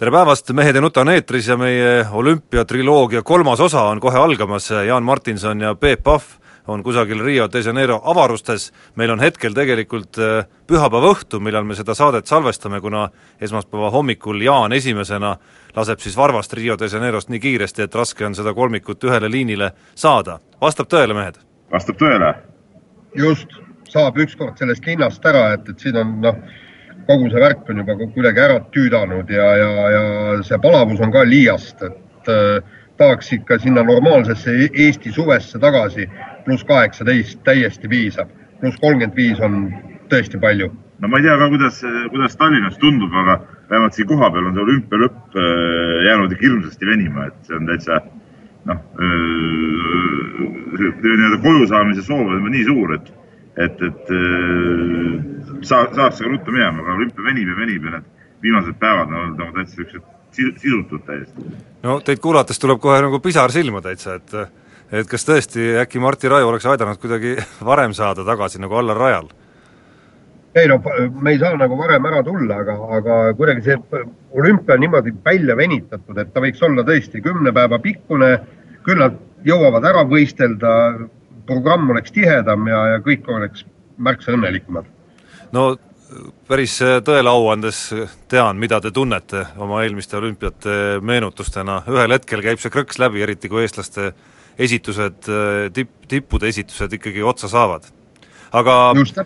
tere päevast, Mehed ei nuta on eetris ja meie olümpiatriloogia kolmas osa on kohe algamas, Jaan Martinson ja Peep Pahv on kusagil Rio de Janeiro avarustes, meil on hetkel tegelikult äh, pühapäeva õhtu, millal me seda saadet salvestame, kuna esmaspäeva hommikul Jaan esimesena laseb siis varvast Rio de Janeirost nii kiiresti, et raske on seda kolmikut ühele liinile saada. vastab tõele, mehed? vastab tõele. just, saab ükskord sellest linnast ära, et, et siin on noh, kogu see värk on juba kuidagi ära tüüdanud ja, ja, ja see palavus on ka liiast, et äh, tahaks ikka sinna normaalsesse e-, Eesti suvesse tagasi. pluss kaheksateist täiesti piisab, pluss kolmkümmend viis on tõesti palju. no ma ei tea ka, kuidas, kuidas Tallinnas tundub, aga vähemalt siin kohapeal on see olümpia lõpp äh, jäänud ikka hirmsasti venima, et see on täitsa noh, äh, nii-öelda koju saamise soov on nii suur, et, et, et äh, saa, saaks aga ruttu minema, aga olümpia venib ja venib ja need viimased päevad on olnud nagu täitsa siuksed sidutud täiesti. no teid kuulates tuleb kohe nagu pisar silma täitsa, et et kas tõesti äkki Martti Raju oleks aidanud kuidagi varem saada tagasi nagu Allar Rajal? ei no me ei saa nagu varem ära tulla, aga, aga kuidagi see olümpia on niimoodi välja venitatud, et ta võiks olla tõesti kümne päeva pikkune, küll nad jõuavad ära võistelda, programm oleks tihedam ja, ja kõik oleks märksa õnnelikumad no päris tõele au andes tean, mida te tunnete oma eelmiste olümpiate meenutustena, ühel hetkel käib see krõks läbi, eriti kui eestlaste esitused, tipp, tippude esitused ikkagi otsa saavad. aga just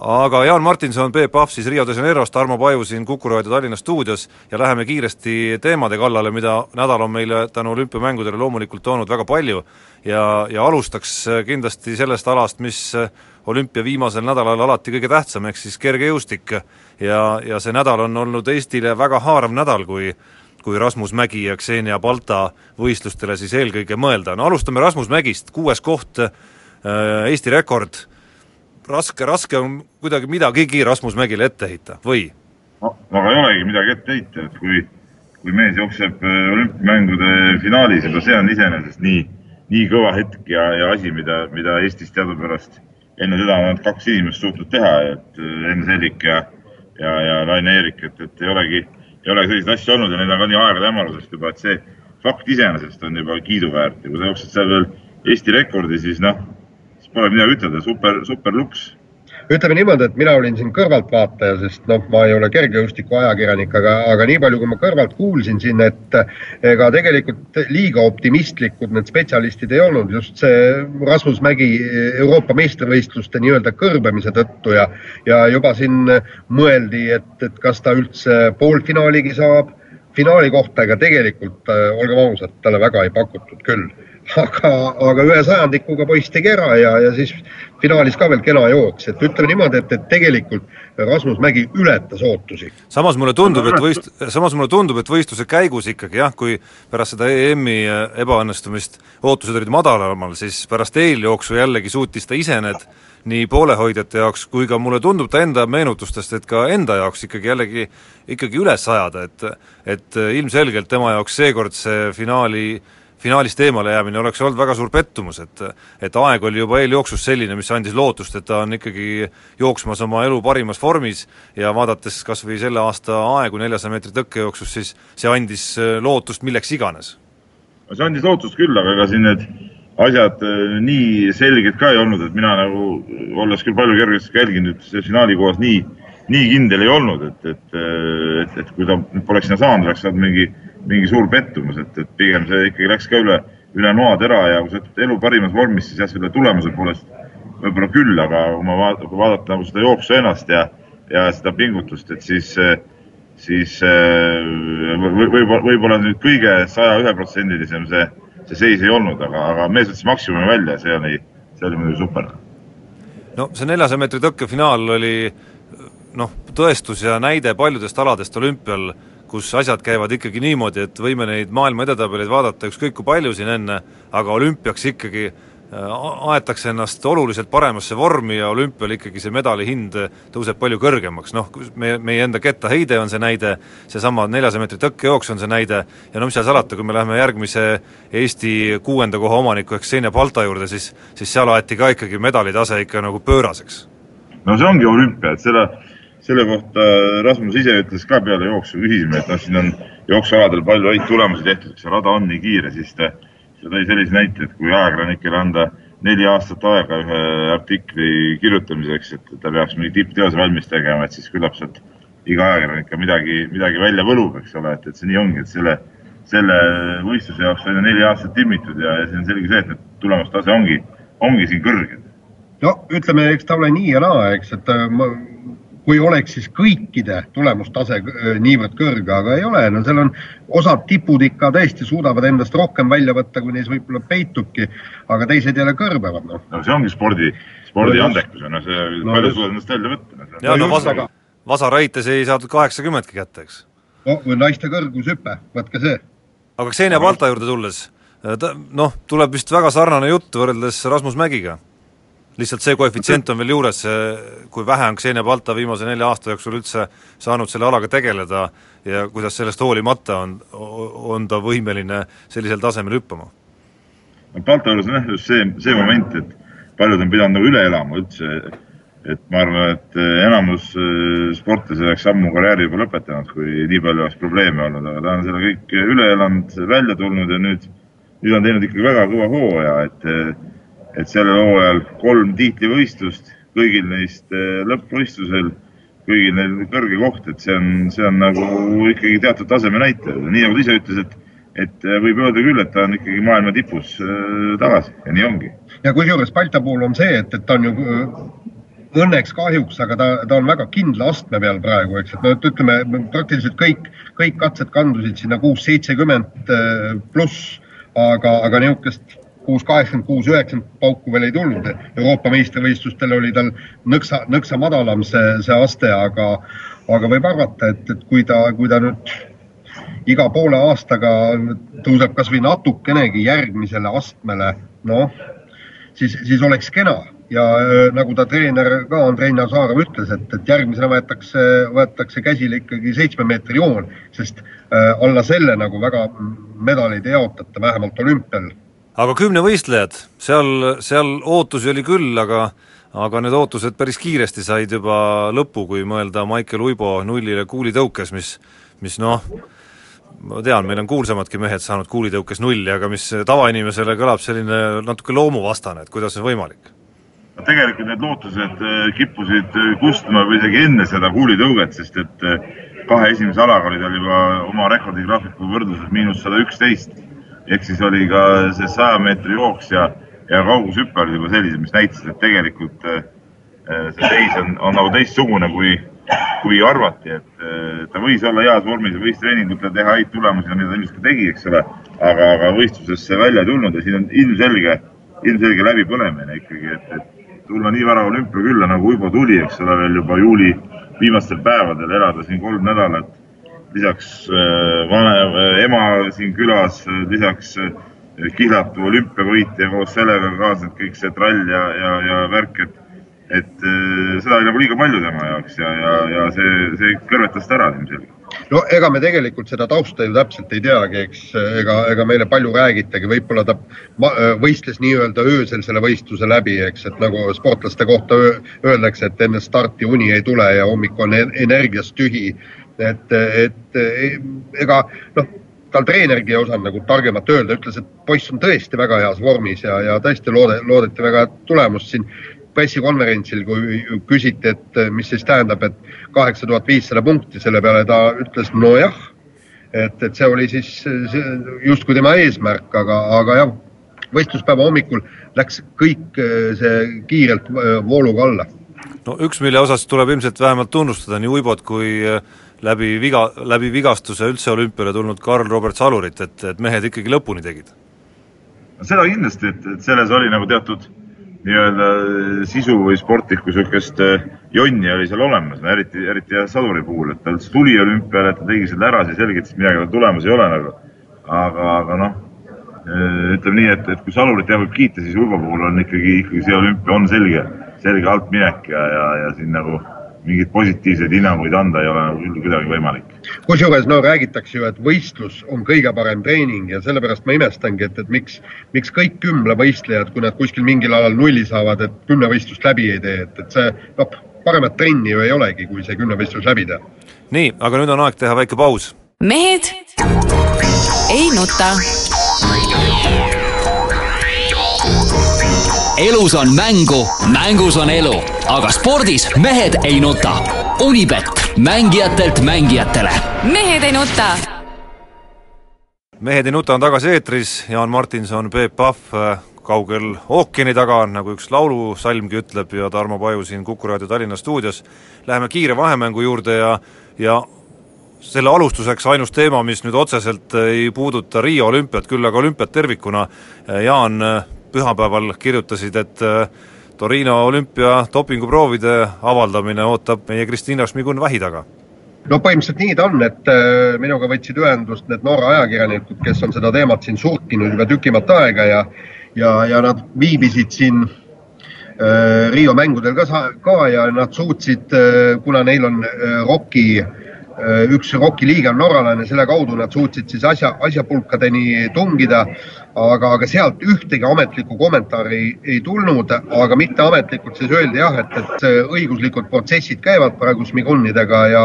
aga Jaan Martinson, Peep Pahv siis Rio de Janeirost, Tarmo Paju siin Kuku raadio Tallinna stuudios ja läheme kiiresti teemade kallale, mida nädal on meile tänu olümpiamängudele loomulikult toonud väga palju. Ja, ja alustaks kindlasti sellest alast, mis olümpia viimasel nädalal alati kõige tähtsam, ehk siis kergejõustik. ja, ja see nädal on olnud Eestile väga haarav nädal, kui kui Rasmus Mägi ja Xenia Balta võistlustele siis eelkõige mõelda, no alustame Rasmus Mägist, kuues koht, Eesti rekord raske, raske on kuidagi midagigi Rasmus Mägile ette heita või no,? aga ei olegi midagi ette heita, et kui, kui mees jookseb äh, olümpiamängude finaalis, juba see on iseenesest nii, nii kõva hetk ja, ja asi, mida, mida Eestis teadupärast enne seda on ainult kaks inimest suutnud teha, et äh, Enn Sellik ja, ja, ja Laine Eerik, et, et ei olegi, ei ole selliseid asju olnud ja neid on ka nii aegade hämarusest juba, et see fakt iseenesest on juba kiiduväärt ja kui sa jooksed seal veel Eesti rekordi, siis noh pole midagi ütelda, super, super luks. ütleme niimoodi, et mina olin siin kõrvaltvaataja, sest noh, ma ei ole kergejõustiku ajakirjanik, aga, aga nii palju, kui ma kõrvalt kuulsin siin, et ega tegelikult liiga optimistlikud need spetsialistid ei olnud, just see Rasmus Mägi Euroopa meistrivõistluste nii-öelda kõrbemise tõttu ja, ja juba siin mõeldi, et, et kas ta üldse poolfinaaligi saab finaali kohta, ega tegelikult, olgem ausad, talle väga ei pakutud küll aga, aga ühe sajandikuga poiss tegi ära ja, ja siis finaalis ka veel kena jooks, et ütleme niimoodi, et, et tegelikult Rasmus Mägi ületas ootusi. samas mulle tundub, et võist-, samas mulle tundub, et võistluse käigus ikkagi jah, kui pärast seda EM-i ebaõnnestumist ootused olid madalamal, siis pärast eeljooksu jällegi suutis ta ise need nii poolehoidjate jaoks kui ka mulle tundub ta enda meenutustest, et ka enda jaoks ikkagi jällegi ikkagi üles ajada, et et ilmselgelt tema jaoks seekord see finaali äh, finaalist eemale jäämine oleks olnud väga suur pettumus, et et aeg oli juba eeljooksus selline, mis andis lootust, et ta on ikkagi jooksmas oma elu parimas vormis ja vaadates kas või selle aasta aegu neljasaja meetri tõkkejooksus, siis see andis äh, lootust milleks iganes. see andis lootust küll, aga ega siin need asjad äh, nii selged ka ei olnud, et mina nagu, olles küll palju kergesti jälginud, finaali kohas nii, nii kindel ei olnud, et, et, äh, et, et kui ta poleks sinna saanud, oleks saanud mingi mingi suur pettumus, et, et pigem see ikkagi läks ka üle, üle noatera ja kui sa ütled elu parimas vormis, siis jah, selle tulemuse poolest võib-olla küll, aga kui ma vaat-, kui vaadata nagu seda jooksu ennast ja, ja seda pingutust, et siis, siis võib-olla, võib-olla nüüd kõige saja ühe protsendilisem see, see seis ei olnud, aga, aga mees võttis maksimumi välja, see oli, see oli muidugi super. no see neljasaja meetri tõkke finaal oli noh, tõestus ja näide paljudest aladest olümpial kus asjad käivad ikkagi niimoodi, et võime neid maailma edetabeleid vaadata ükskõik kui palju siin enne, aga olümpiaks ikkagi äh, aetakse ennast oluliselt paremasse vormi ja olümpial ikkagi see medali hind tõuseb palju kõrgemaks, noh, meie, meie enda kettaheide on see näide, seesama neljasaja meetri tõkkejooks on see näide ja no mis seal salata, kui me läheme järgmise Eesti kuuenda koha omaniku ehk Xenia Balta juurde, siis siis seal aeti ka ikkagi medalitase ikka nagu pööraseks. no see ongi olümpia, et selle selle kohta Rasmus ise ütles ka peale jooksu, küsisime, et noh, siin on jooksualadel palju häid tulemusi tehtud, see rada on nii kiire, siis ta, ta tõi sellise näite, et kui ajakirjanikele anda neli aastat aega ühe artikli kirjutamiseks, et ta peaks mingi tippteose valmis tegema, et siis küllap sealt iga ajakirjanik ka midagi, midagi välja võlub, eks ole, et, et see nii ongi, et selle, selle võistluse jaoks on ju neli aastat timmitud ja, ja see on selge see, et tulemustase ongi, ongi siin kõrged. no ütleme, eks ta ole nii ja naa, eks, et ma kui oleks siis kõikide tulemustase äh, niivõrd kõrge, aga ei ole, no seal on osad tipud ikka tõesti suudavad endast rohkem välja võtta, kui neis võib-olla peitubki, aga teised jälle kõrbevad, noh. no see ongi spordi, spordi andekus, no see no, palju suudad endast välja võtta. ja no Vasa, Vasaraites ei saadud kaheksakümmendki kätte, eks. no või naiste kõrgushüpe, võtke see. aga Xenia Balta juurde tulles, ta noh, tuleb vist väga sarnane jutt võrreldes Rasmus Mägiga lihtsalt see koefitsient on veel juures, kui vähe on Xenia Balta viimase nelja aasta jooksul üldse saanud selle alaga tegeleda ja kuidas sellest hoolimata on, on ta võimeline sellisel tasemel hüppama? no Balta juures on jah just see, see moment, et paljud on pidanud nagu üle elama üldse, et ma arvan, et enamus äh, sportlasi oleks ammu karjääri juba lõpetanud, kui nii palju oleks probleeme olnud, aga ta on selle kõik üle elanud, välja tulnud ja nüüd, nüüd on teinud ikkagi väga kõva hooaja, et et sellel hooajal kolm tiitlivõistlust, kõigil neist eh, lõppvõistlusel, kõigil neil kõrge koht, et see on, see on nagu ikkagi teatud taseme näitaja. nii nagu ta ise ütles, et, et eh, võib öelda küll, et ta on ikkagi maailma tipus äh, tagasi ja nii ongi. ja kusjuures Balta puhul on see, et, et ta on ju õnneks kahjuks, aga ta, ta on väga kindla astme peal praegu, eks, et no ütleme praktiliselt kõik, kõik katsed kandusid sinna kuus, seitsekümmend pluss, aga, aga niisugust kuus, kaheksakümmend kuus, üheksakümmend pauku veel ei tulnud. Euroopa meistrivõistlustel oli tal nõksa, nõksa madalam see, see aste, aga, aga võib arvata, et, et kui ta, kui ta nüüd iga poole aastaga tõuseb kasvõi natukenegi järgmisele astmele, noh, siis, siis oleks kena ja äh, nagu ta treener ka, Andrei Nazarov ütles, et, et järgmisena võetakse, võetakse käsile ikkagi seitsme meetri joon, sest äh, alla selle nagu väga medaleid ei jaotata, vähemalt olümpial aga kümnevõistlejad, seal, seal ootusi oli küll, aga aga need ootused päris kiiresti said juba lõpu, kui mõelda Maicel Uibo nullile kuulitõukes, mis mis noh, ma tean, meil on kuulsamadki mehed saanud kuulitõukes nulli, aga mis tavainimesele kõlab selline natuke loomuvastane, et kuidas see võimalik? tegelikult need lootused äh, kippusid äh, kustuma juba isegi enne seda kuulitõuget, sest et äh, kahe esimese alaga oli tal juba oma rekordigraafiku võrdluses miinus sada üksteist ehk siis oli ka see saja meetri jooks ja, ja kaugushüpe olid juba sellised, mis näitasid, et tegelikult äh, see seis on, on nagu teistsugune, kui, kui arvati, et äh, ta võis olla heas vormis võis treeningutel teha häid tulemusi, mida ta ilmselt ka tegi, eks ole, aga, aga võistlusesse välja ei tulnud ja siin on ilmselge, ilmselge läbipõlemine ikkagi, et, et tulla nii vara olümpiakülla nagu Uibo tuli, eks ole, veel juba juuli viimastel päevadel, elada siin kolm nädalat lisaks äh, vanem, äh, ema siin külas, äh, lisaks kihlatu olümpiavõitja, koos sellega kaasneb kõik see trall ja, ja, ja värk, et et seda oli nagu liiga palju tema jaoks ja, ja, ja see, see kõrvetas ta ära ilmselgelt. no ega me tegelikult seda tausta ju täpselt ei teagi, eks, ega, ega meile palju räägitagi, võib-olla ta võistles nii-öelda öösel selle võistluse läbi, eks, et nagu sportlaste kohta öeldakse, et enne starti uni ei tule ja hommik on energiast tühi et, et ega noh, tal treenergi ei osanud nagu targemat öelda, ütles, et poiss on tõesti väga heas vormis ja, ja tõesti loode, loodeti väga head tulemust siin pressikonverentsil, kui küsiti, et mis siis tähendab, et kaheksa tuhat viissada punkti, selle peale ta ütles nojah, et, et see oli siis justkui tema eesmärk, aga, aga jah, võistluspäeva hommikul läks kõik see kiirelt vooluga alla. No üks, mille osas tuleb ilmselt vähemalt tunnustada nii Uibot kui läbi viga, läbi vigastuse üldse olümpiale tulnud Karl-Robert Salurit, et, et mehed ikkagi lõpuni tegid? seda kindlasti, et, et selles oli nagu teatud, nii-öelda sisu või sportlikku niisugust äh, jonni oli seal olemas, no eriti, eriti jah Saduri puhul, et ta üldse tuli olümpiale, et ta tegi selle ära, siis selgitas, et midagi tulemas ei ole nagu. aga, aga noh, ütleme nii, et, et kui Salurit jah võib kiita, siis Urvo puhul on ikkagi, ikkagi see olümpia on selge, selge altminek ja, ja, ja siin nagu mingeid positiivseid hinnanguid anda ei ole nagu küll kuidagi võimalik. kusjuures no räägitakse ju, et võistlus on kõige parem treening ja sellepärast ma imestangi, et, et miks, miks kõik kümnevõistlejad, kui nad kuskil mingil alal nulli saavad, et kümnevõistlust läbi ei tee, et, et see noh, paremat trenni ju ei olegi, kui see kümnevõistlus läbi teha. nii, aga nüüd on aeg teha väike paus. mehed ei nuta elus on mängu, mängus on elu, aga spordis mehed ei nuta. Unibet, mängijatelt mängijatele. mehed ei nuta. mehed ei nuta on tagasi eetris, Jaan Martinson, Peep Pahv kaugel ookeani taga, nagu üks laulusalmgi ütleb ja Tarmo Paju siin Kuku raadio Tallinna stuudios. Läheme kiire vahemängu juurde ja, ja selle alustuseks ainus teema, mis nüüd otseselt ei puuduta Riia olümpiat, küll aga olümpiat tervikuna, Jaan, pühapäeval kirjutasid, et Torino olümpia dopinguproovide avaldamine ootab meie Kristiina Šmigun vähi taga. No põhimõtteliselt nii ta on, et äh, minuga võtsid ühendust need Norra ajakirjanikud, kes on seda teemat siin surkinud juba tükimat aega ja ja, ja nad viibisid siin äh, Riio mängudel ka, ka ja nad suutsid äh,, kuna neil on äh, ROK-i äh, üks ROK-i liige on norralane, selle kaudu nad suutsid siis asja, asjapulkadeni tungida. Aga, aga sealt ühtegi ametlikku kommentaari ei, ei tulnud, aga mitteametlikult siis öeldi jah, et, et õiguslikud protsessid käivad praegu Smigunidega ja,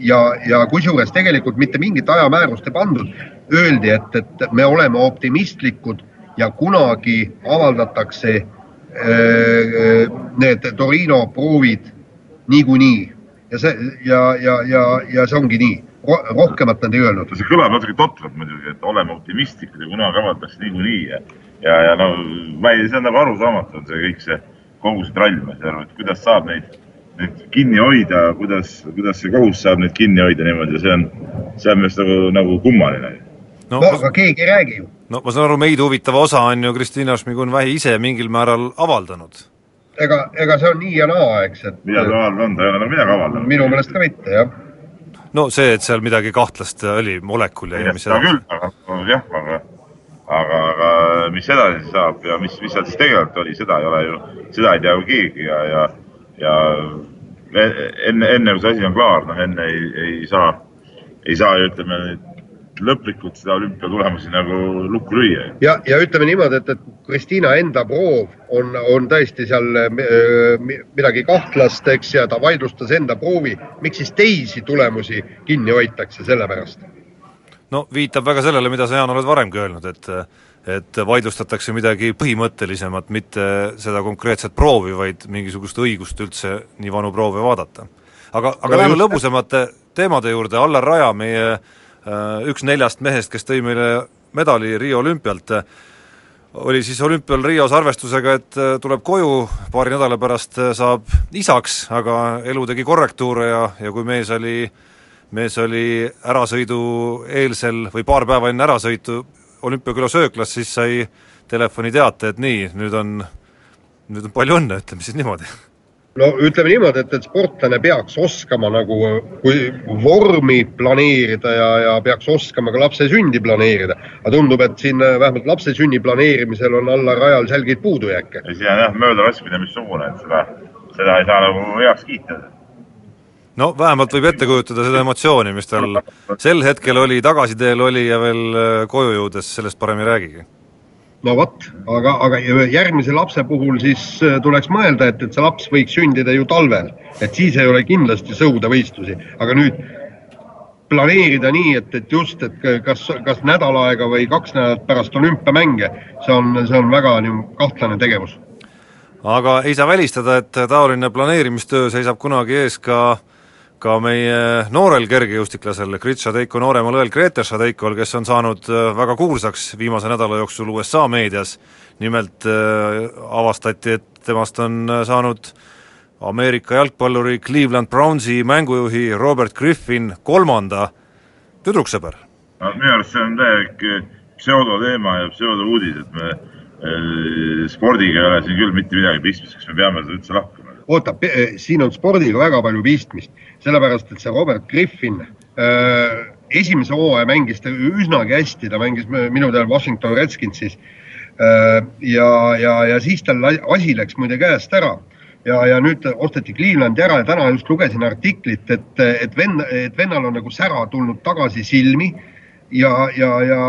ja, ja kusjuures tegelikult mitte mingit ajamäärust ei pandud. Öeldi, et, et me oleme optimistlikud ja kunagi avaldatakse äh, need Torino proovid niikuinii ja see ja, ja, ja, ja see ongi nii rohkemat nad ei öelnud. see kõlab natuke totralt muidugi, et oleme optimistlikud ja kunagi avaldatakse niikuinii ja, ja, ja no ma ei, see on nagu arusaamatu, see kõik see, kogu see trall, ma ei saa aru, et kuidas saab neid, neid kinni hoida, kuidas, kuidas see kohus saab neid kinni hoida niimoodi, see on, see on minu arust nagu, nagu kummaline. no, no aga keegi ei räägi ju. no ma saan aru, meid huvitav osa on ju Kristiina Šmigun-Vähi ise mingil määral avaldanud ega, ega see on nii ja naa, eks, et mida ta avaldanud, ta ei ole nagu midagi avaldanud. minu meelest ka mitte, jah no see, et seal midagi kahtlast oli, molekul ja mis seda küll, aga jah, aga aga, aga mis edasi saab ja mis, mis seal siis tegelikult oli, seda ei ole ju, seda ei tea ju keegi ja, ja, ja enne, enne kui see asi on klaar, noh enne ei, ei saa, ei saa ju ütleme lõplikult seda olümpiatulemusi nagu lukku lüüa. ja, ja ütleme niimoodi, et, et Kristiina enda proov on, on tõesti seal äh, midagi kahtlast, eks, ja ta vaidlustas enda proovi. miks siis teisi tulemusi kinni hoitakse selle pärast? no viitab väga sellele, mida sa, Jaan, oled varemgi öelnud, et et vaidlustatakse midagi põhimõttelisemat, mitte seda konkreetset proovi, vaid mingisugust õigust üldse nii vanu proove vaadata. aga, aga no, läheme lõbusamate teemade juurde, Allar Raja, meie Äh, üks neljast mehest, kes tõi meile medali Riia olümpialt, oli siis olümpial Rios arvestusega, et äh, tuleb koju, paari nädala pärast äh, saab isaks, aga elu tegi korrektuure ja, ja kui mees oli, mees oli ärasõidu eelsel või paar päeva enne ärasõitu olümpiaküla sööklas, siis sai telefoniteate, et nii, nüüd on, nüüd on palju õnne, ütleme siis niimoodi no ütleme niimoodi, et, et sportlane peaks oskama nagu kui vormi planeerida ja, ja peaks oskama ka lapse sündi planeerida. aga tundub, et siin äh, vähemalt lapse sünni planeerimisel on Allar Rajal selgeid puudujääke. ja siin on jah möödalaskmine missugune, et seda, seda ei saa nagu heaks kiita no vähemalt võib ette kujutada seda emotsiooni, mis tal sel hetkel oli, tagasiteel oli ja veel äh, koju jõudes sellest parem ei räägigi no vot, aga, aga järgmise lapse puhul siis äh, tuleks mõelda, et, et see laps võiks sündida ju talvel, et siis ei ole kindlasti sõudevõistlusi, aga nüüd planeerida nii, et, et just, et kas, kas nädal aega või kaks nädalat pärast olümpiamänge, see on, see on väga kahtlane tegevus. aga ei saa välistada, et taoline planeerimistöö seisab kunagi ees ka äh, ka meie noorel kergejõustiklasel, Grit Šadeiko nooremal õel Greter Šadeikol, kes on saanud äh, väga kuulsaks viimase nädala jooksul USA meedias, nimelt äh, avastati, et temast on äh, saanud Ameerika jalgpalluri Cleveland Brownsi mängujuhi Robert Griffin kolmanda tüdruksõber. no minu arust see on täielik pseudoteema ja pseudouudis, et me spordiga ei ole siin küll mitte midagi pistmist, kas me peame seda üldse lahkama? Oota, siin on spordiga väga palju pistmist, sellepärast et see Robert Griffin äh, esimese hooaja mängis ta üsnagi hästi, ta mängis minu teada Washington Redskinsis ja, ja, ja siis tal asi läks muide käest ära ja, ja nüüd osteti Clevelandi ära ja täna just lugesin artiklit, et, et venn, et vennal on nagu sära tulnud tagasi silmi ja, ja, ja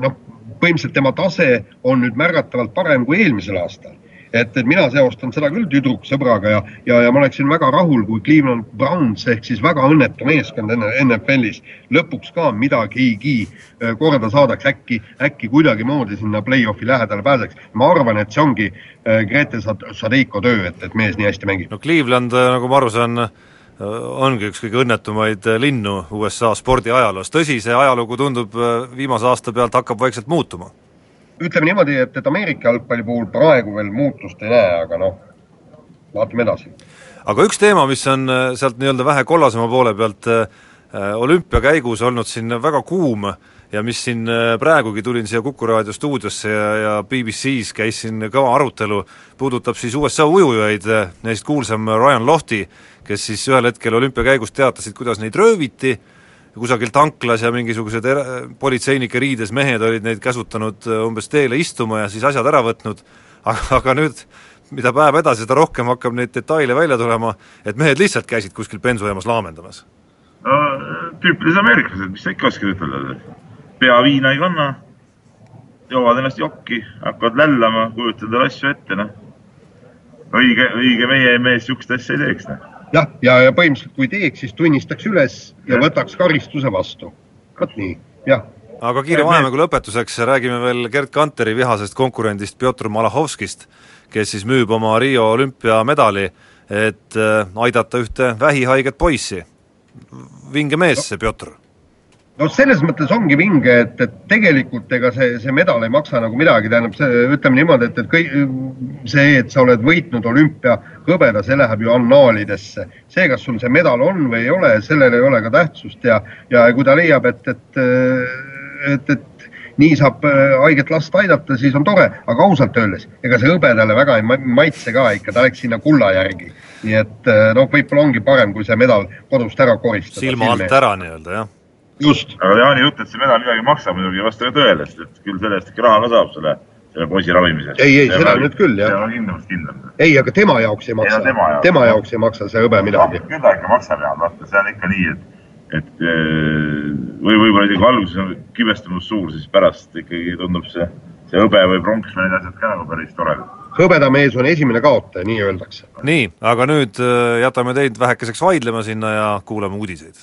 noh, põhimõtteliselt tema tase on nüüd märgatavalt parem kui eelmisel aastal. Et, et mina seostan seda küll tüdruksõbraga ja, ja, ja ma oleksin väga rahul, kui Cleveland Browns ehk siis väga õnnetu meeskond NFL-is lõpuks ka midagigi äh, korda saadaks, äkki, äkki kuidagimoodi sinna play-off'i lähedale pääseks. ma arvan, et see ongi äh, Grete Sadeiko töö, et, et mees nii hästi mängib. no Cleveland, äh, nagu ma aru saan, ongi üks kõige õnnetumaid linnu USA spordiajaloos, tõsi, see ajalugu tundub viimase aasta pealt hakkab vaikselt muutuma? Ütleme niimoodi, et, et Ameerika jalgpalli puhul praegu veel muutust ei näe, aga noh, vaatame edasi. aga üks teema, mis on sealt nii-öelda vähe kollasema poole pealt olümpia käigus olnud siin väga kuum ja mis siin praegugi, tulin siia Kuku raadio stuudiosse ja, ja BBC-s käis siin kõva arutelu, puudutab siis USA ujujaid, neist kuulsam Ryan Lohti, kes siis ühel hetkel olümpia käigus teatasid, kuidas neid rööviti, kusagil tanklas ja mingisugused er-, politseinike riides mehed olid neid käsutanud äh, umbes teele istuma ja siis asjad ära võtnud, aga, aga nüüd mida päev edasi, seda rohkem hakkab neid detaile välja tulema, et mehed lihtsalt käisid kuskil bensujaamas laamendamas. no tüüpilised ameeriklased, mis sa ikka oskad ütelda, pea viina ei kanna, joovad ennast jokki, hakkavad lällama, kujutavad asju ette, noh. õige, õige meie mees niisugust asja ei teeks, noh jah, ja, ja põhimõtteliselt kui teeks, siis tunnistaks üles ja võtaks karistuse vastu. vot nii, jah. aga kiire vahemängu lõpetuseks räägime veel Gerd Kanteri vihasest konkurendist Pjotor Malahovskist, kes siis müüb oma Rio olümpiamedali, et äh, aidata ühte vähihaiget poissi. vinge mees see Pjotor no selles mõttes ongi vinge, et, et tegelikult ega see, see medal ei maksa nagu midagi, tähendab see, ütleme niimoodi, et, et kõik see, et sa oled võitnud olümpiahõbeda, see läheb ju annaalidesse. see, kas sul see medal on või ei ole, sellel ei ole ka tähtsust ja, ja kui ta leiab, et, et, et, et nii saab haiget last aidata, siis on tore, aga ausalt öeldes, ega see hõbedale väga ei maitse ka ikka, ta läks sinna kulla järgi. nii et noh, võib-olla ongi parem, kui see medal kodust ära koristada. silma alt ära nii-öelda, jah just. aga Jaani jutt, et see medal midagi ei maksa, muidugi ei vasta ka tõele, sest et küll selle eest ikka raha ka saab, selle, selle poisi ravimiseks. ei, ei, seda nüüd küll, jah. see on kindlamast kindlam. ei, aga tema jaoks ei maksa. tema, jaoks. tema jaoks ei maksa see hõbe midagi. küll ta ikka maksab, Jaan, vaata, see on ikka nii, et et või võib-olla isegi alguses on kibestumus suur, siis pärast ikkagi tundub see, see hõbe või pronks või need asjad ka nagu päris toredad hõbedamees on esimene kaotaja, nii öeldakse. nii, aga nüüd jätame teid vähekeseks vaidlema sinna ja kuulame uudiseid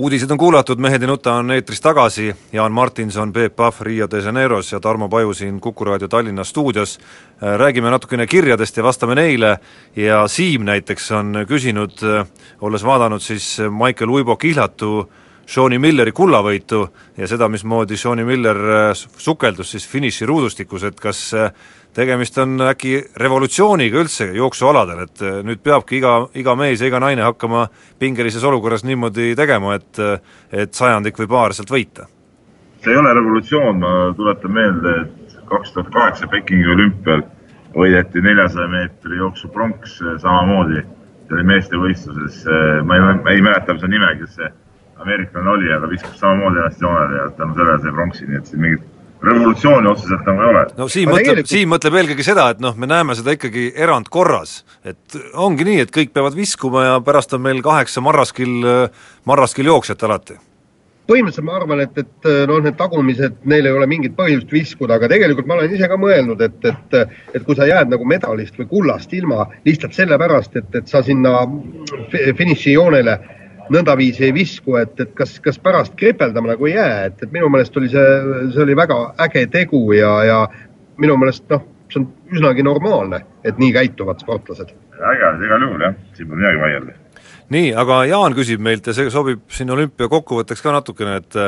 uudised on kuulatud, Mehed ei nuta on eetris tagasi, Jaan Martinson, Peep Pahv Rio de Janeiros ja Tarmo Paju siin Kuku raadio Tallinna stuudios. räägime natukene kirjadest ja vastame neile ja Siim näiteks on küsinud, olles vaadanud siis Michael Uibo kihlatu Shawnee Milleri kullavõitu ja seda, mismoodi Shawnee Miller sukeldus siis finiširuudustikus, et kas tegemist on äkki revolutsiooniga üldse jooksualadel, et äh, nüüd peabki iga, iga mees ja iga naine hakkama pingelises olukorras niimoodi tegema, et et sajandik või paar sealt võita? see ei ole revolutsioon, ma tuletan meelde, et kaks tuhat kaheksa Pekingi olümpial võideti neljasaja meetri jooksu pronks äh, samamoodi, see oli meestevõistluses, ma ei, ei mäleta, on nime, kes see ameeriklane oli, aga viskas samamoodi ennast joonele ja tänu sellele sai pronksi, nii et siin mingit revolutsiooni otseselt nagu ei ole. no Siim mõtleb tegelikult..., Siim mõtleb eelkõige seda, et noh, me näeme seda ikkagi erandkorras. et ongi nii, et kõik peavad viskuma ja pärast on meil kaheksa marraskil, marraskil jooksjat alati põhimõtteliselt ma arvan, et, et noh, need tagumised, neil ei ole mingit põhjust viskuda, aga tegelikult ma olen ise ka mõelnud, et, et, et kui sa jääd nagu medalist või kullast ilma lihtsalt sellepärast, et, et sa sinna finišijoonele nõndaviisi ei visku, et, et kas, kas pärast kripeldama nagu ei jää, et, et minu meelest oli see, see oli väga äge tegu ja, ja minu meelest noh, see on üsnagi normaalne, et nii käituvad sportlased. äge, igal juhul jah, siin pole midagi vaielda. nii, aga Jaan küsib meilt ja see sobib siin olümpia kokkuvõtteks ka natukene, et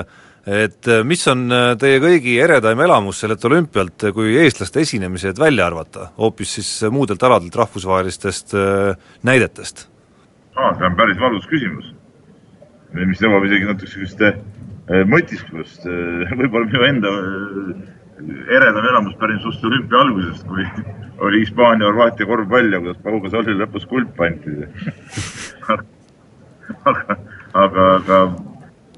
et äh, mis on äh, teie kõigi eredaim elamus sellelt olümpialt, kui eestlaste esinemised välja arvata, hoopis siis muudelt aladelt rahvusvahelistest näidetest? aa, see on päris valus küsimus, mis nõuab isegi natuke sellist mõtisklust, võib-olla minu enda eredam elamus pärins just olümpia algusest, kui oli Hispaania-Horvaatia korvpall ja kuidas Paugas oli lõpus kuld pandi aga, aga, aga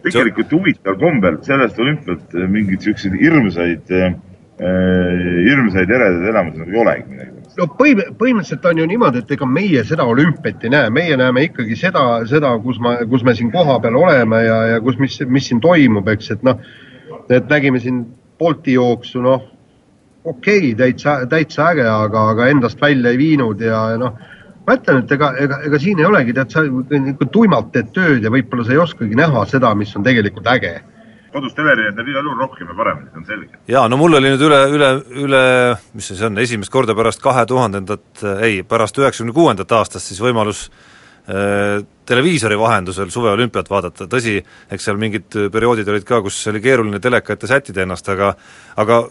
tegelikult huvitaval kombel sellest olümpialt mingeid siukseid hirmsaid äh,, hirmsaid eredaid elamusi nagu ei olegi midagi. No põhim-, põhimõtteliselt on ju niimoodi, et ega meie seda olümpiat ei näe, meie näeme ikkagi seda, seda, kus ma, kus me siin kohapeal oleme ja, ja kus, mis, mis siin toimub, eks, et noh, et nägime siin Bolti jooksu, noh, okei okay,, täitsa, täitsa äge, aga, aga endast välja ei viinud ja noh ma ütlen, et ega, ega, ega siin ei olegi, tead, sa tuimalt teed tööd ja võib-olla sa ei oskagi näha seda, mis on tegelikult äge kodus telerit näeb igal juhul rohkem ja paremini, see on selge. jaa, no mul oli nüüd üle, üle, üle, mis see on, esimest korda pärast kahe tuhandendat, ei, pärast üheksakümne kuuendat aastast siis võimalus äh, televiisori vahendusel suveolümpiat vaadata, tõsi, eks seal mingid perioodid olid ka, kus oli keeruline teleka ette sättida ennast, aga aga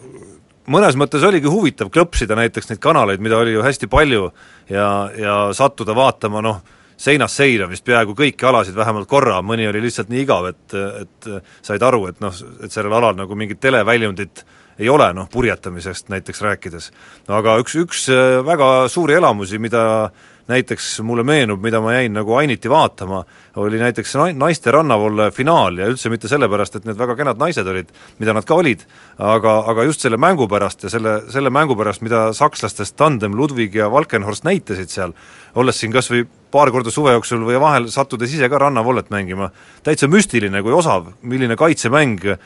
mõnes mõttes oligi huvitav klõpsida näiteks neid kanaleid, mida oli ju hästi palju ja, ja sattuda vaatama noh, seinast seina vist peaaegu kõiki alasid vähemalt korra, mõni oli lihtsalt nii igav, et, et said aru, et noh, et sellel alal nagu mingit televäljundit ei ole, noh, purjetamisest näiteks rääkides. aga üks, üks äh, väga suuri elamusi, mida näiteks mulle meenub, mida ma jäin nagu ainiti vaatama, oli näiteks naiste rannavolle finaal ja üldse mitte sellepärast, et need väga kenad naised olid, mida nad ka olid, aga, aga just selle mängu pärast ja selle, selle mängu pärast, mida sakslastest tandem Ludwig ja Valkenhorst näitasid seal, olles siin kas või paar korda suve jooksul või vahel sattudes ise ka rannavollet mängima, täitsa müstiline kui osav, milline kaitsemäng äh,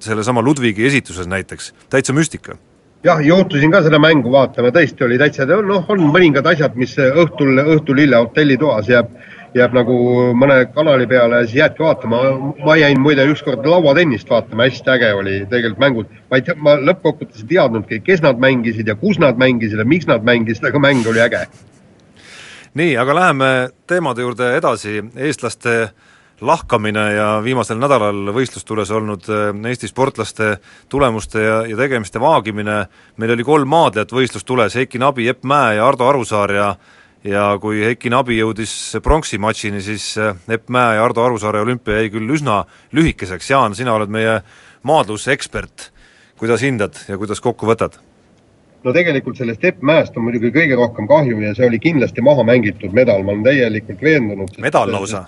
sellesama Ludwigi esituses näiteks, täitsa müstika jah, juhtusin ka seda mängu vaatama, tõesti oli täitsa, noh, on mõningad asjad, mis õhtul, õhtul hilja hotellitoas jääb, jääb nagu mõne kanali peale ja siis jäädki vaatama. ma jäin muide ükskord lauatennist vaatama, hästi äge oli tegelikult mängud. ma ei tea, ma lõppkokkuvõttes ei teadnudki, kes nad mängisid ja kus nad mängisid ja miks nad mängisid, aga mäng oli äge. nii, aga läheme teemade juurde edasi, eestlaste lahkamine ja viimasel nädalal võistlustules olnud äh, Eesti sportlaste tulemuste ja, ja tegemiste vaagimine, meil oli kolm maadlejat võistlustules, Heiki Nabi, Epp Mäe ja Ardo Arusaar ja ja kui Heiki Nabi jõudis pronksi matšini, siis äh, Epp Mäe ja Ardo Arusaare olümpia jäi küll üsna lühikeseks, Jaan, sina oled meie maadlusekspert, kuidas hindad ja kuidas kokku võtad? no tegelikult sellest Epp Mäest on muidugi kõige rohkem kahju ja see oli kindlasti maha mängitud medal, ma olen täielikult veendunud. medal lausa?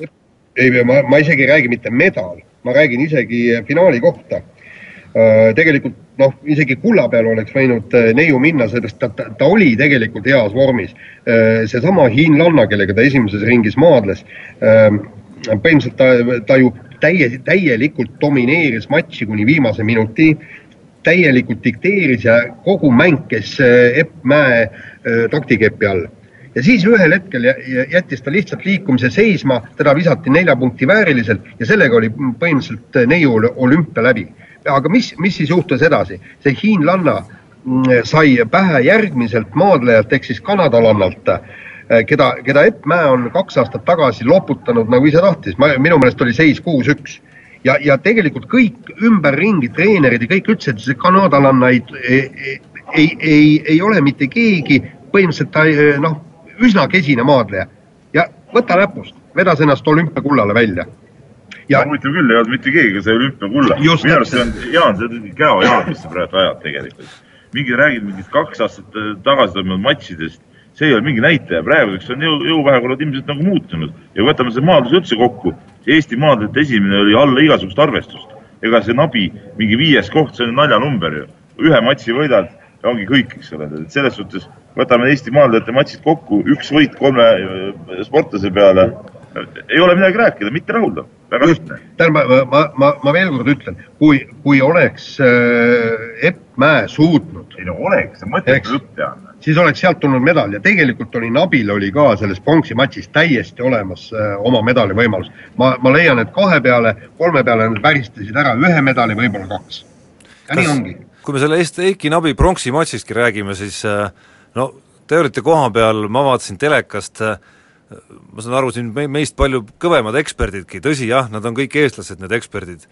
Ei, ma, ma isegi ei räägi mitte medal, ma räägin isegi finaali kohta. Äh, tegelikult noh, isegi kulla peale oleks võinud äh, neiu minna, sellest ta, ta, ta oli tegelikult heas vormis. Äh, seesama hiinlanna, kellega ta esimeses ringis maadles, põhimõtteliselt ta, ta ju täie, täielikult domineeris matši kuni viimase minuti, täielikult dikteeris ja kogu mäng käis Epp Mäe taktikepi all ja siis ühel hetkel jättis ta lihtsalt liikumise seisma, teda visati nelja punkti vääriliselt ja sellega oli põhimõtteliselt neiu olümpia läbi. aga mis, mis siis juhtus edasi? see hiinlanna mm, sai pähe järgmiselt maadlejalt ehk siis kanadalannalt, eh, keda, keda Epp Mäe on kaks aastat tagasi loputanud nagu ise tahtis, minu meelest oli seis kuus-üks ja, ja tegelikult kõik ümberringi treenerid ja kõik ütlesid, et see kanadalanna ei, ei, ei, ei, ei ole mitte keegi, põhimõtteliselt ta noh, üsna kesine maadleja ja võta näpust, vedas ennast olümpiakullale välja. ja huvitav küll, ei olnud mitte keegi, sai olümpiakulla. minu arust see on, Jaan, see on käo Jaan, mis sa praegu ajad tegelikult. mingi, räägid mingist kaks aastat äh, tagasi toimunud matšidest, see ei ole mingi näitaja, praeguseks on jõu, jõuvahekorrad ilmselt nagu muutunud ja võtame selle maadluse üldse kokku, Eesti maadlejate esimene oli alla igasugust arvestust. ega see nabi, mingi viies koht, see on naljanumber ju. ühe matši võidad ja ongi kõik, eks ole, et selles suhtes võtame Eesti maadlejate matšid kokku, üks võit kolme äh, sportlase peale, ei ole midagi rääkida, mitte rahuldav, väga lihtne. tähendab, ma, ma, ma, ma veel kord ütlen, kui, kui oleks äh, Epp Mäe suutnud. ei no oleks, mõttetu jutt Jaan. siis oleks sealt tulnud medal ja tegelikult oli Nabil oli ka selles pronksi matšis täiesti olemas äh, oma medali võimalus. ma, ma leian, et kahe peale, kolme peale nad väristasid ära ühe medali, võib-olla kaks. ja Kas, nii ongi. Kui me selle Eiki Nabi pronksi matšistki räägime, siis äh, no te olite koha peal, ma vaatasin telekast, ma saan aru, siin me-, meist palju kõvemad eksperdidki, tõsi jah, nad on kõik eestlased, need eksperdid,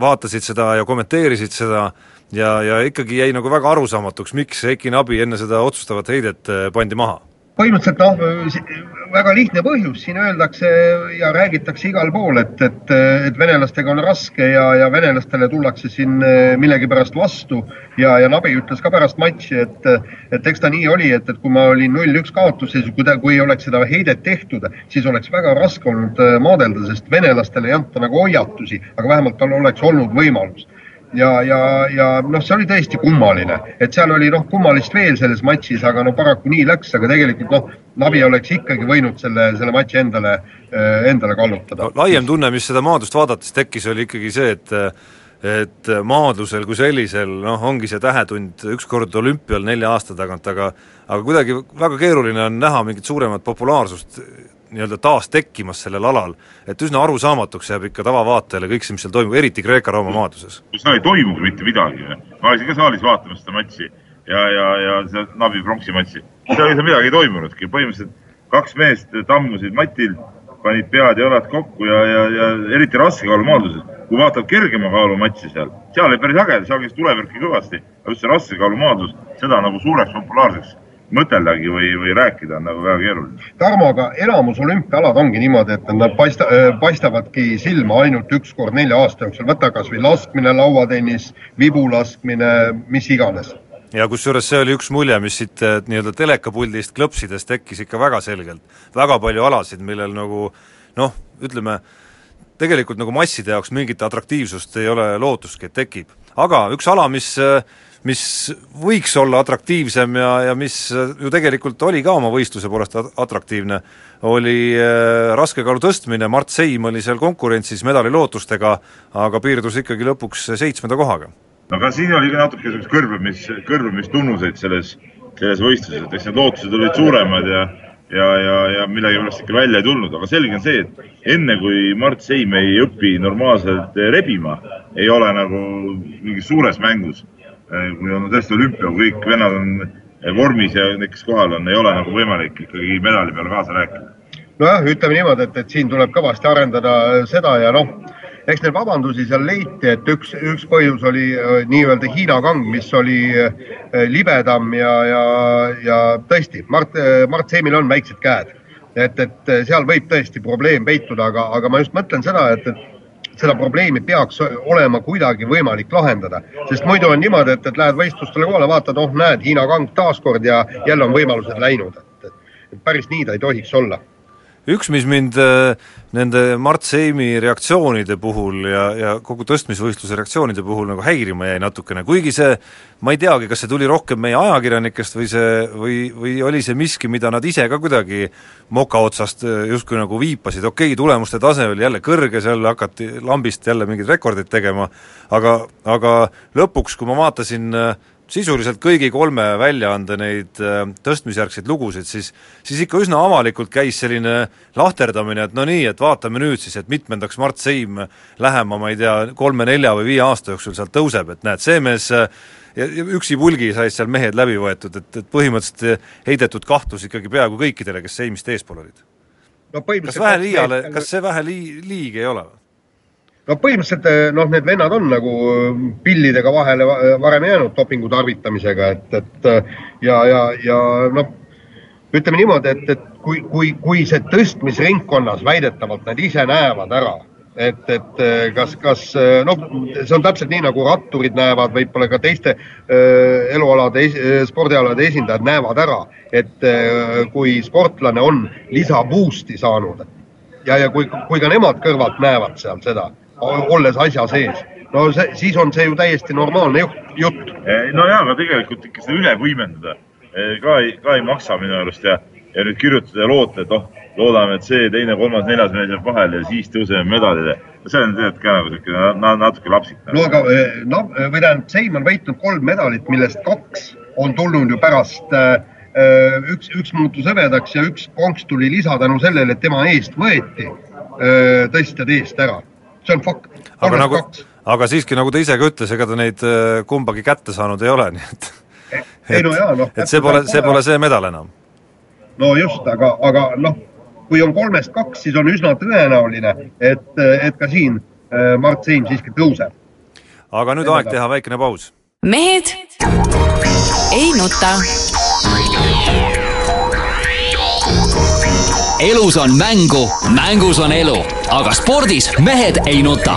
vaatasid seda ja kommenteerisid seda ja, ja ikkagi jäi nagu väga arusaamatuks, miks Heiki Nabi enne seda otsustavat heidet pandi maha põhimõtteliselt noh, väga lihtne põhjus, siin öeldakse ja räägitakse igal pool, et, et, et venelastega on raske ja, ja venelastele tullakse siin eh, millegipärast vastu. Ja, ja Nabi ütles ka pärast matši, et, et eks ta nii oli, et, et kui ma olin null-üks kaotuses, kui ta, kui oleks seda heidet tehtud, siis oleks väga raske olnud eh, maadelda, sest venelastele ei anta nagu hoiatusi, aga vähemalt tal oleks olnud võimalus ja, ja, ja noh, see oli tõesti kummaline, et seal oli noh, kummalist veel selles matšis, aga no paraku nii läks, aga tegelikult noh, Navi oleks ikkagi võinud selle, selle matši endale, äh, endale kallutada no,. laiem tunne, mis seda maadlust vaadates tekkis, oli ikkagi see, et et maadlusel kui sellisel noh, ongi see tähetund üks kord olümpial nelja aasta tagant, aga aga kuidagi väga keeruline on näha mingit suuremat populaarsust nii-öelda taas tekkimas sellel alal, et üsna arusaamatuks jääb ikka tavavaatajale kõik see, mis seal toimub, eriti Kreeka-Rooma maadluses. seal ei toimugi mitte midagi, ma olisin ka saalis vaatamas seda matši ja, ja, ja seda Nabi pronksi matši, seal midagi ei toimunudki, põhimõtteliselt kaks meest tammusid matil, panid pead-jalad kokku ja, ja, ja eriti raskekaalumaadluses. kui vaatad kergema kaalu matši seal, seal oli päris äge, seal käis tulevärki kõvasti, aga just see raskekaalumaadlus, seda nagu suureks populaarseks mõteldagi või, või rääkida on nagu väga keeruline. Tarmo, aga enamus olümpiaalad ongi niimoodi, et nad paista, paistavad,ki silma ainult üks kord nelja aasta jooksul, võta kas või laskmine, lauatennis, vibulaskmine, mis iganes ja kusjuures see oli üks mulje, mis siit äh, nii-öelda telekapuldist klõpsides tekkis ikka väga selgelt. väga palju alasid, millel nagu noh, ütleme, tegelikult nagu masside jaoks mingit atraktiivsust ei ole lootustki, et tekib. Aga üks ala, mis mis võiks olla atraktiivsem ja, ja mis ju tegelikult oli ka oma võistluse poolest atraktiivne, oli äh, raskekaalu tõstmine, Mart Seim oli seal konkurentsis medalilootustega, aga piirdus ikkagi lõpuks seitsmenda kohaga. no aga siin oli ka natuke niisugust kõrbemis, kõrbemistunnuseid selles, selles võistluses, et eks need lootused olid suuremad ja ja, ja, ja millegipärast ikka välja ei tulnud, aga selge on see, et enne kui Mart Seim ei õpi normaalselt rebima, ei ole nagu mingis suures mängus Äh, kui on tõesti olümpia, kõik vennad on äh, vormis ja need, kes kohal on, ei ole nagu võimalik ikkagi medali peale kaasa rääkida. nojah, ütleme niimoodi, et, et siin tuleb kõvasti arendada seda ja noh, eks neid vabandusi seal leiti, et üks, üks põhjus oli äh, nii-öelda Hiina kang, mis oli libedam ja, ja, ja tõesti, Mart, Mart Seemil on väiksed käed. et, et seal võib tõesti probleem peituda, aga, aga ma just mõtlen seda, et, et seda probleemi peaks olema kuidagi võimalik lahendada, sest muidu on niimoodi, et, et lähed võistlustele kohale, vaatad, oh näed, Hiina kang taaskord ja jälle on võimalused läinud, et, et päris nii ta ei tohiks olla üks, mis mind äh, nende Mart Seimi reaktsioonide puhul ja, ja kogu tõstmisvõistluse reaktsioonide puhul nagu häirima jäi natukene, kuigi see, ma ei teagi, kas see tuli rohkem meie ajakirjanikest või see, või, või oli see miski, mida nad ise ka kuidagi moka otsast äh, justkui nagu viipasid, okei okay,, tulemuste tase oli jälle kõrge, seal hakati lambist jälle mingeid rekordeid tegema, aga, aga lõpuks, kui ma vaatasin äh, sisuliselt kõigi kolme väljaande neid äh, tõstmisjärgseid lugusid, siis siis ikka üsna avalikult käis selline lahterdamine, et no nii, et vaatame nüüd siis, et mitmendaks Mart Seim lähema, ma ei tea, kolme-nelja või viie aasta jooksul sealt tõuseb, et näed, see mees äh, ja, ja üksipulgi said seal mehed läbi võetud, et, et põhimõtteliselt heidetud kahtlus ikkagi peaaegu kõikidele, kes Seimist eespool olid no,. kas vähe liiale, kas see vähe lii-, liig ei ole või? No põhimõtteliselt eh, noh, need vennad on nagu eh, pillidega vahele varem jäänud dopingu tarvitamisega, et, et eh, ja, ja, ja noh, ütleme niimoodi, et, et kui, kui, kui see tõstmisringkonnas väidetavalt nad ise näevad ära, et, et kas, kas noh, see on täpselt nii, nagu ratturid näevad, võib-olla ka teiste äh, elualade, spordialade esindajad näevad ära, et äh, kui sportlane on lisaboost'i saanud. Ja, ja kui, kui ka nemad kõrvalt näevad seal seda olles asja sees. no see, siis on see ju täiesti normaalne jutt. Eh, no jaa, aga tegelikult ikka seda üle võimendada eh, ka ei, ka ei maksa minu arust ja, ja nüüd kirjutada ja loota, et oh, loodame, et see teine, kolmas, neljas mees jääb vahele ja siis tõuseme medalile. see on tegelikult ka nagu niisugune natuke lapsik. no aga no, või tähendab, Seim on võitnud kolm medalit, millest kaks on tulnud ju pärast äh, üks, üks muutus hõbedaks ja üks pronks tuli lisa tänu sellele, et tema eest võeti tõstjad eest ära see on fakt. aga nagu, aga siiski, nagu ta ise ka ütles, ega ta neid äh, kumbagi kätte saanud ei ole, nii et ei no jaa, noh. et see pole, see pole see medal enam. no just, aga, aga noh, kui on kolmest kaks, siis on üsna tõenäoline, et, et ka siin äh, Mart Seim siiski tõuseb. aga nüüd aeg teha väikene paus. mehed ei nuta. elus on mängu, mängus on elu, aga spordis mehed ei nuta.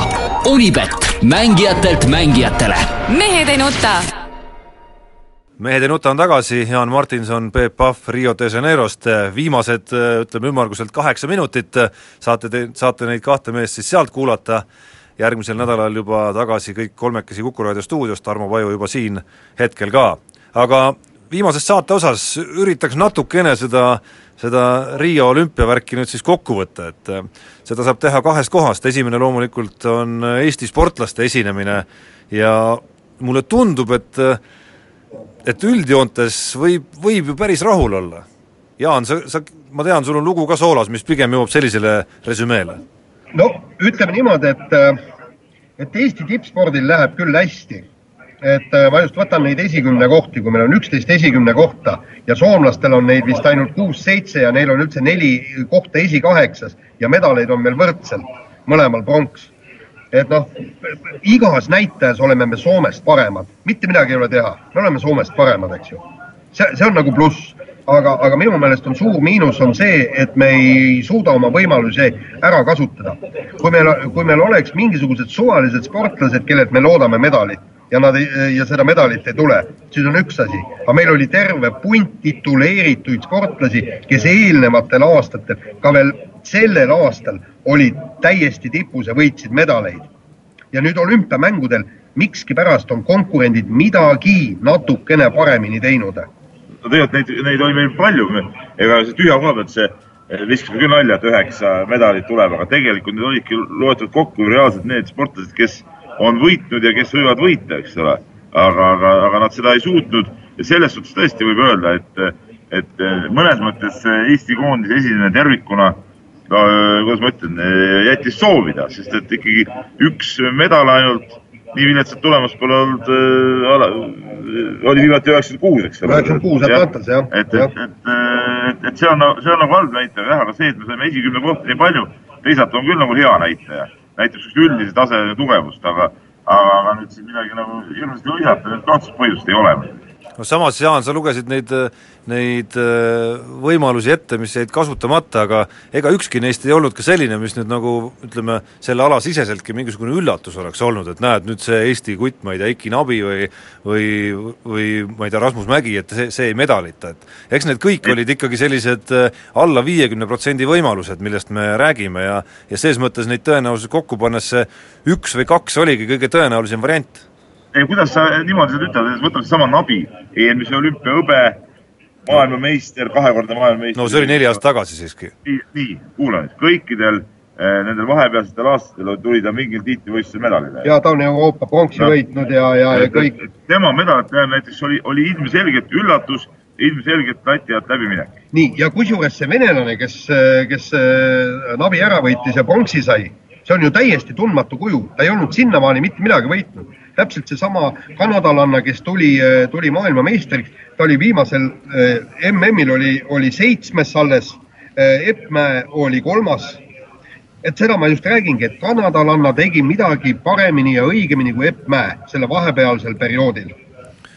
Unibet, mängijatelt mängijatele. mehed ei nuta mehed ei nuta on tagasi, Jaan Martinson, Peep Pahv Rio de Janeirost, viimased ütleme ümmarguselt kaheksa minutit, saate te, saate neid kahte meest siis sealt kuulata, järgmisel nädalal juba tagasi kõik kolmekesi Kuku raadio stuudios, Tarmo Paju juba siin hetkel ka. aga viimases saate osas üritaks natukene seda, seda Riio olümpiavärki nüüd siis kokku võtta, et seda saab teha kahest kohast, esimene loomulikult on Eesti sportlaste esinemine ja mulle tundub, et et üldjoontes võib, võib ju päris rahul olla. Jaan, sa, sa, ma tean, sul on lugu ka soolas, mis pigem jõuab sellisele resümeele. no ütleme niimoodi, et, et Eesti tippspordil läheb küll hästi. Et ma just võtan neid esikümne kohti, kui meil on üksteist esikümne kohta ja soomlastel on neid vist ainult kuus-seitse ja neil on üldse neli kohta esikaheksas ja medaleid on meil võrdselt, mõlemal pronks et noh, igas näitajas oleme me Soomest paremad, mitte midagi ei ole teha, me oleme Soomest paremad, eks ju. see, see on nagu pluss, aga, aga minu meelest on suur miinus on see, et me ei suuda oma võimalusi ära kasutada. kui meil, kui meil oleks mingisugused suvalised sportlased, kellelt me loodame medalit ja nad ei, ja seda medalit ei tule, siis on üks asi, aga meil oli terve punt tituleerituid sportlasi, kes eelnevatel aastatel, ka veel sellel aastal olid täiesti tipus ja võitsid medaleid. ja nüüd olümpiamängudel mikskipärast on konkurendid midagi natukene paremini teinud. no tegelikult neid, neid oli meil palju, ega tühja koha pealt see viskasime küll nalja, et üheksa medalit tuleb, aga tegelikult need olidki loetud kokku reaalselt need sportlased, kes on võitnud ja kes võivad võita, eks ole. aga, aga, aga nad seda ei suutnud ja selles suhtes tõesti võib öelda, et, et mõnes mõttes Eesti koondise esinemine tervikuna no kuidas ma ütlen, jättis soovida, sest et ikkagi üks medal ainult, nii viletsat tulemust pole olnud äh,, oli viimati üheksakümmend kuus, eks ole. üheksakümmend kuus Atlantas, jah. et, et, et, et, et see on, see on nagu halb näitaja jah, aga see, et me saime esikümne kohta nii palju, teisalt on küll nagu hea näitaja. Näitab niisugust üldise taseme tugevust, aga, aga, nüüd siin midagi nagu hirmsasti hõisata, nüüd ka otsest põhjust ei ole no samas, Jaan, sa lugesid neid, neid äh, võimalusi ette, mis jäid kasutamata, aga ega ükski neist ei olnud ka selline, mis nüüd nagu ütleme, selle ala siseseltki mingisugune üllatus oleks olnud, et näed, nüüd see Eesti kutt, ma ei tea, Eiki Nabi või või, või ma ei tea, Rasmus Mägi, et see, see ei medalita, et eks need kõik olid ikkagi sellised äh, alla viiekümne protsendi võimalused, millest me räägime ja ja ses mõttes neid tõenäosusi kokku pannes see üks või kaks oligi kõige tõenäolisem variant. Ei, kuidas sa niimoodi seda ütled, võtame seesama Nabi, eelmise olümpiahõbe, maailmameister, kahekordne maailmameister. no see oli neli aastat tagasi siiski. nii, nii, kuula nüüd, kõikidel eh, nendel vahepealsetel aastatel tuli ta mingil tiitlivõistlusel medalile. ja ta on Euroopa pronksi no. võitnud ja, ja, ja kõik. tema medalit näiteks oli, oli ilmselgelt üllatus, ilmselgelt lati alt läbiminek. nii, ja kusjuures see venelane, kes, kes eh, Nabi ära võitis ja pronksi sai, see on ju täiesti tundmatu kuju, ta ei olnud sinnamaani mitte midagi võitnud täpselt seesama kanadalanna, kes tuli, äh, tuli maailmameistriks, ta oli viimasel äh, MM-il oli, oli seitsmes alles, äh, Eppmäe oli kolmas. et seda ma just räägingi, et kanadalanna tegi midagi paremini ja õigemini kui Eppmäe selle vahepealsel perioodil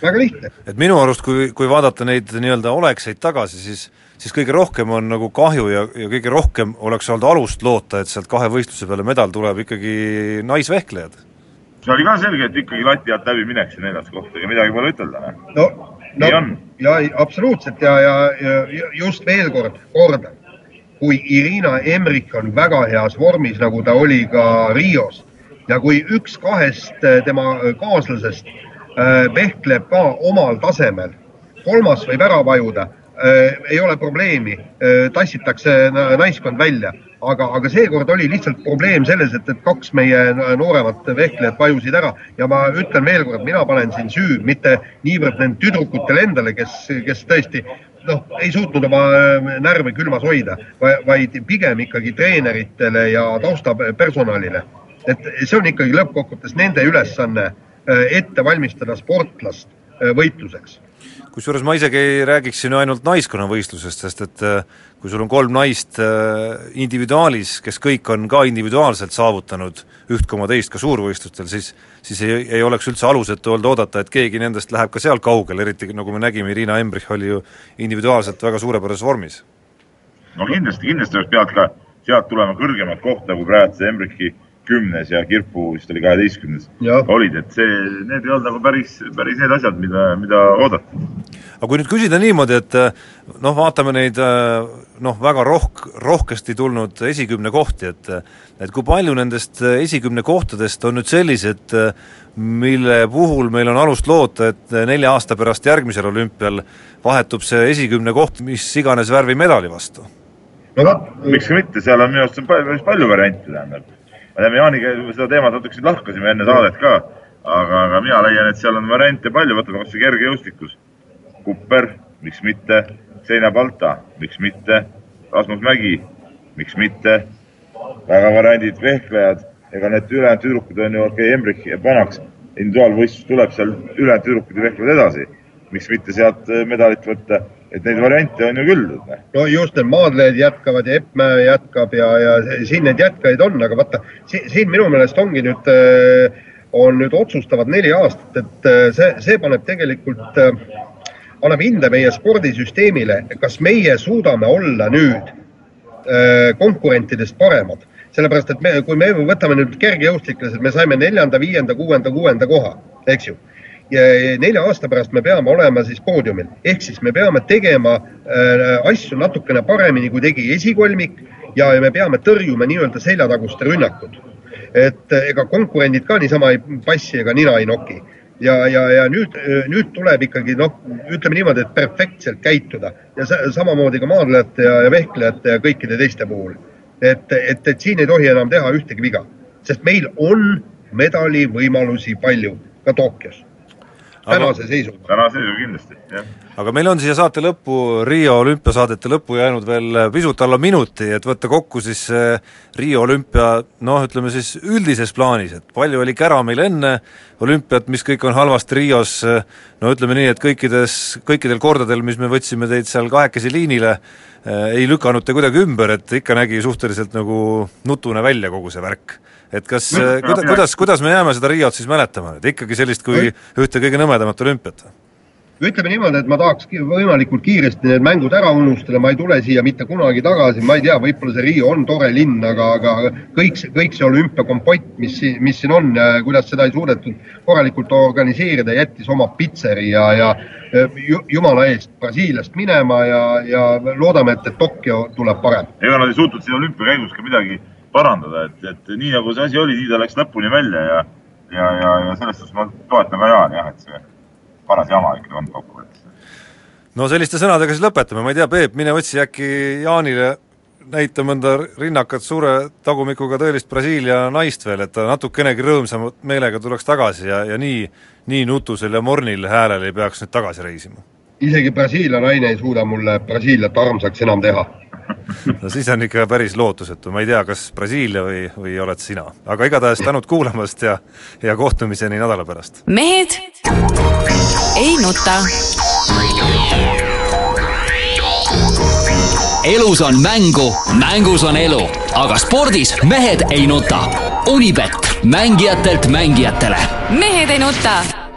väga lihtne. et minu arust, kui, kui vaadata neid nii-öelda olekseid tagasi, siis siis kõige rohkem on nagu kahju ja, ja kõige rohkem oleks olnud alust loota, et sealt kahe võistluse peale medal tuleb ikkagi naisvehklejad see oli ka selge, et ikkagi lati alt läbi minek see neljas koht, ega midagi pole ütelda, noh. No, no ja absoluutselt ja, ja, ja just veel kord kordan, kui Irina Emrik on väga heas vormis, nagu ta oli ka Rios ja kui üks kahest eh, tema kaaslasest äh, vehkleb ka omal tasemel, kolmas võib ära vajuda äh,, ei ole probleemi. Äh,, tassitakse naiskond välja. Aga, aga seekord oli lihtsalt probleem selles, et, et kaks meie nooremat vehklejat vajusid ära. Ja ma ütlen veel kord, mina panen siin süü mitte niivõrd nendele tüdrukutele endale, kes, kes tõesti noh, ei suutnud oma äh, närve külmas hoida, vaid pigem ikkagi treeneritele ja taustapersonalile. et see on ikkagi lõppkokkuvõttes nende ülesanne äh, ette valmistada sportlast äh, võitluseks kusjuures ma isegi ei räägiks siin ainult naiskonnavõistlusest, sest et äh, kui sul on kolm naist äh, individuaalis, kes kõik on ka individuaalselt saavutanud üht koma teist ka suurvõistlustel, siis siis ei, ei oleks üldse alusetu olnud oodata, et keegi nendest läheb ka seal kaugele, eriti nagu me nägime, Irina Embrich oli ju individuaalselt väga suurepärases vormis. no kindlasti, kindlasti oleks pealt ka sealt tulema kõrgemat kohta, kui praegu see Embrichi kümnes ja Kirpu vist oli kaheteistkümnes olid, et see, need ei olnud nagu päris, päris need asjad, mida, mida oodati. Aga kui nüüd küsida niimoodi, et noh, vaatame neid noh, väga rohk-, rohkesti tulnud esikümne kohti, et et kui palju nendest esikümne kohtadest on nüüd sellised, mille puhul meil on alust loota, et nelja aasta pärast järgmisel olümpial vahetub see esikümne koht mis iganes värvi medali vastu? no miks ka mitte, seal on minu arust päris palju variante, tähendab me teame Jaaniga seda teemat natuke siin lahkasime enne saadet ka, aga, aga mina leian, et seal on variante palju, võtame kas või kergejõustikus. Kupper, miks mitte, Seina Balta, miks mitte, Rasmus Mägi, miks mitte, väga variandid, vehklejad, ega need ülejäänud tüdrukud on ju, okei okay,, Embrich jääb vanaks, individuaalvõistlus tuleb seal ülejäänud tüdrukud vehklevad edasi. miks mitte sealt medalit võtta. Et neid variante on ju küll. no just, need maadlejad jätkavad ja Eppmäe jätkab ja, ja siin neid jätkajaid on, aga vaata, siin minu meelest ongi nüüd, äh, on nüüd otsustavad neli aastat, et äh, see, see paneb tegelikult, äh, annab hinde meie spordisüsteemile, kas meie suudame olla nüüd konkurentidest paremad. Sellepärast, et me, kui me võtame nüüd kergejõustiklased, me saime neljanda, viienda, kuuenda, kuuenda koha, eks ju. Ja nelja aasta pärast me peame olema siis poodiumil, ehk siis me peame tegema äh, asju natukene paremini, kui tegi esikolmik ja me peame tõrjuma nii-öelda seljataguste rünnakud. et äh, ega konkurendid ka niisama ei passi ega nina ei noki ja, ja, ja nüüd, nüüd tuleb ikkagi noh, ütleme niimoodi, et perfektselt käituda ja samamoodi ka maadlejate ja, ja vehklejate ja kõikide teiste puhul. et, et, et siin ei tohi enam teha ühtegi viga, sest meil on medalivõimalusi palju ka Tokyos tänase seisuga. tänase seisuga kindlasti, jah. aga meil on siia saate lõppu, Riia olümpiasaadete lõppu jäänud veel pisut alla minuti, et võtta kokku siis Riia olümpia noh, ütleme siis üldises plaanis, et palju oli kära meil enne olümpiat, mis kõik on halvasti Rios, no ütleme nii, et kõikides, kõikidel kordadel, mis me võtsime teid seal kahekesi liinile, ei lükanud te kuidagi ümber, et ikka nägi suhteliselt nagu nutune välja kogu see värk et kas no,, kuida-, kuidas, kuidas me jääme seda Riot siis mäletama nüüd, ikkagi sellist kui ühte kõige nõmedamat olümpiat? ütleme niimoodi, et ma tahaks võimalikult kiiresti need mängud ära unustada, ma ei tule siia mitte kunagi tagasi, ma ei tea, võib-olla see Riio on tore linn, aga, aga kõik see, kõik see olümpiakompott, mis, mis siin on, kuidas seda ei suudetud korralikult organiseerida, jättis oma pitseri ja, ja jumala eest Brasiiliast minema ja, ja loodame, et, et Tokyo tuleb parem. ega nad ei suutnud siin olümpia käigus ka midagi parandada, et, et nii nagu see asi oli, nii ta läks lõpuni välja ja, ja, ja, ja selles suhtes ma toetan ka Jaani jah, et see paras jama ikkagi on kokkuvõttes. no selliste sõnadega siis lõpetame, ma ei tea, Peep, mine otsi äkki Jaanile näita mõnda rinnakat suure tagumikuga tõelist Brasiilia naist veel, et ta natukenegi rõõmsama meelega tuleks tagasi ja, ja nii, nii nutusel ja mornil häälel ei peaks nüüd tagasi reisima. isegi Brasiilia naine ei suuda mulle Brasiiliat armsaks enam teha no siis on ikka päris lootusetu, ma ei tea, kas Brasiilia või, või oled sina. aga igatahes tänud kuulamast ja, ja kohtumiseni nädala pärast. mehed ei nuta. elus on mängu, mängus on elu, aga spordis mehed ei nuta. Unibet, mängijatelt mängijatele. mehed ei nuta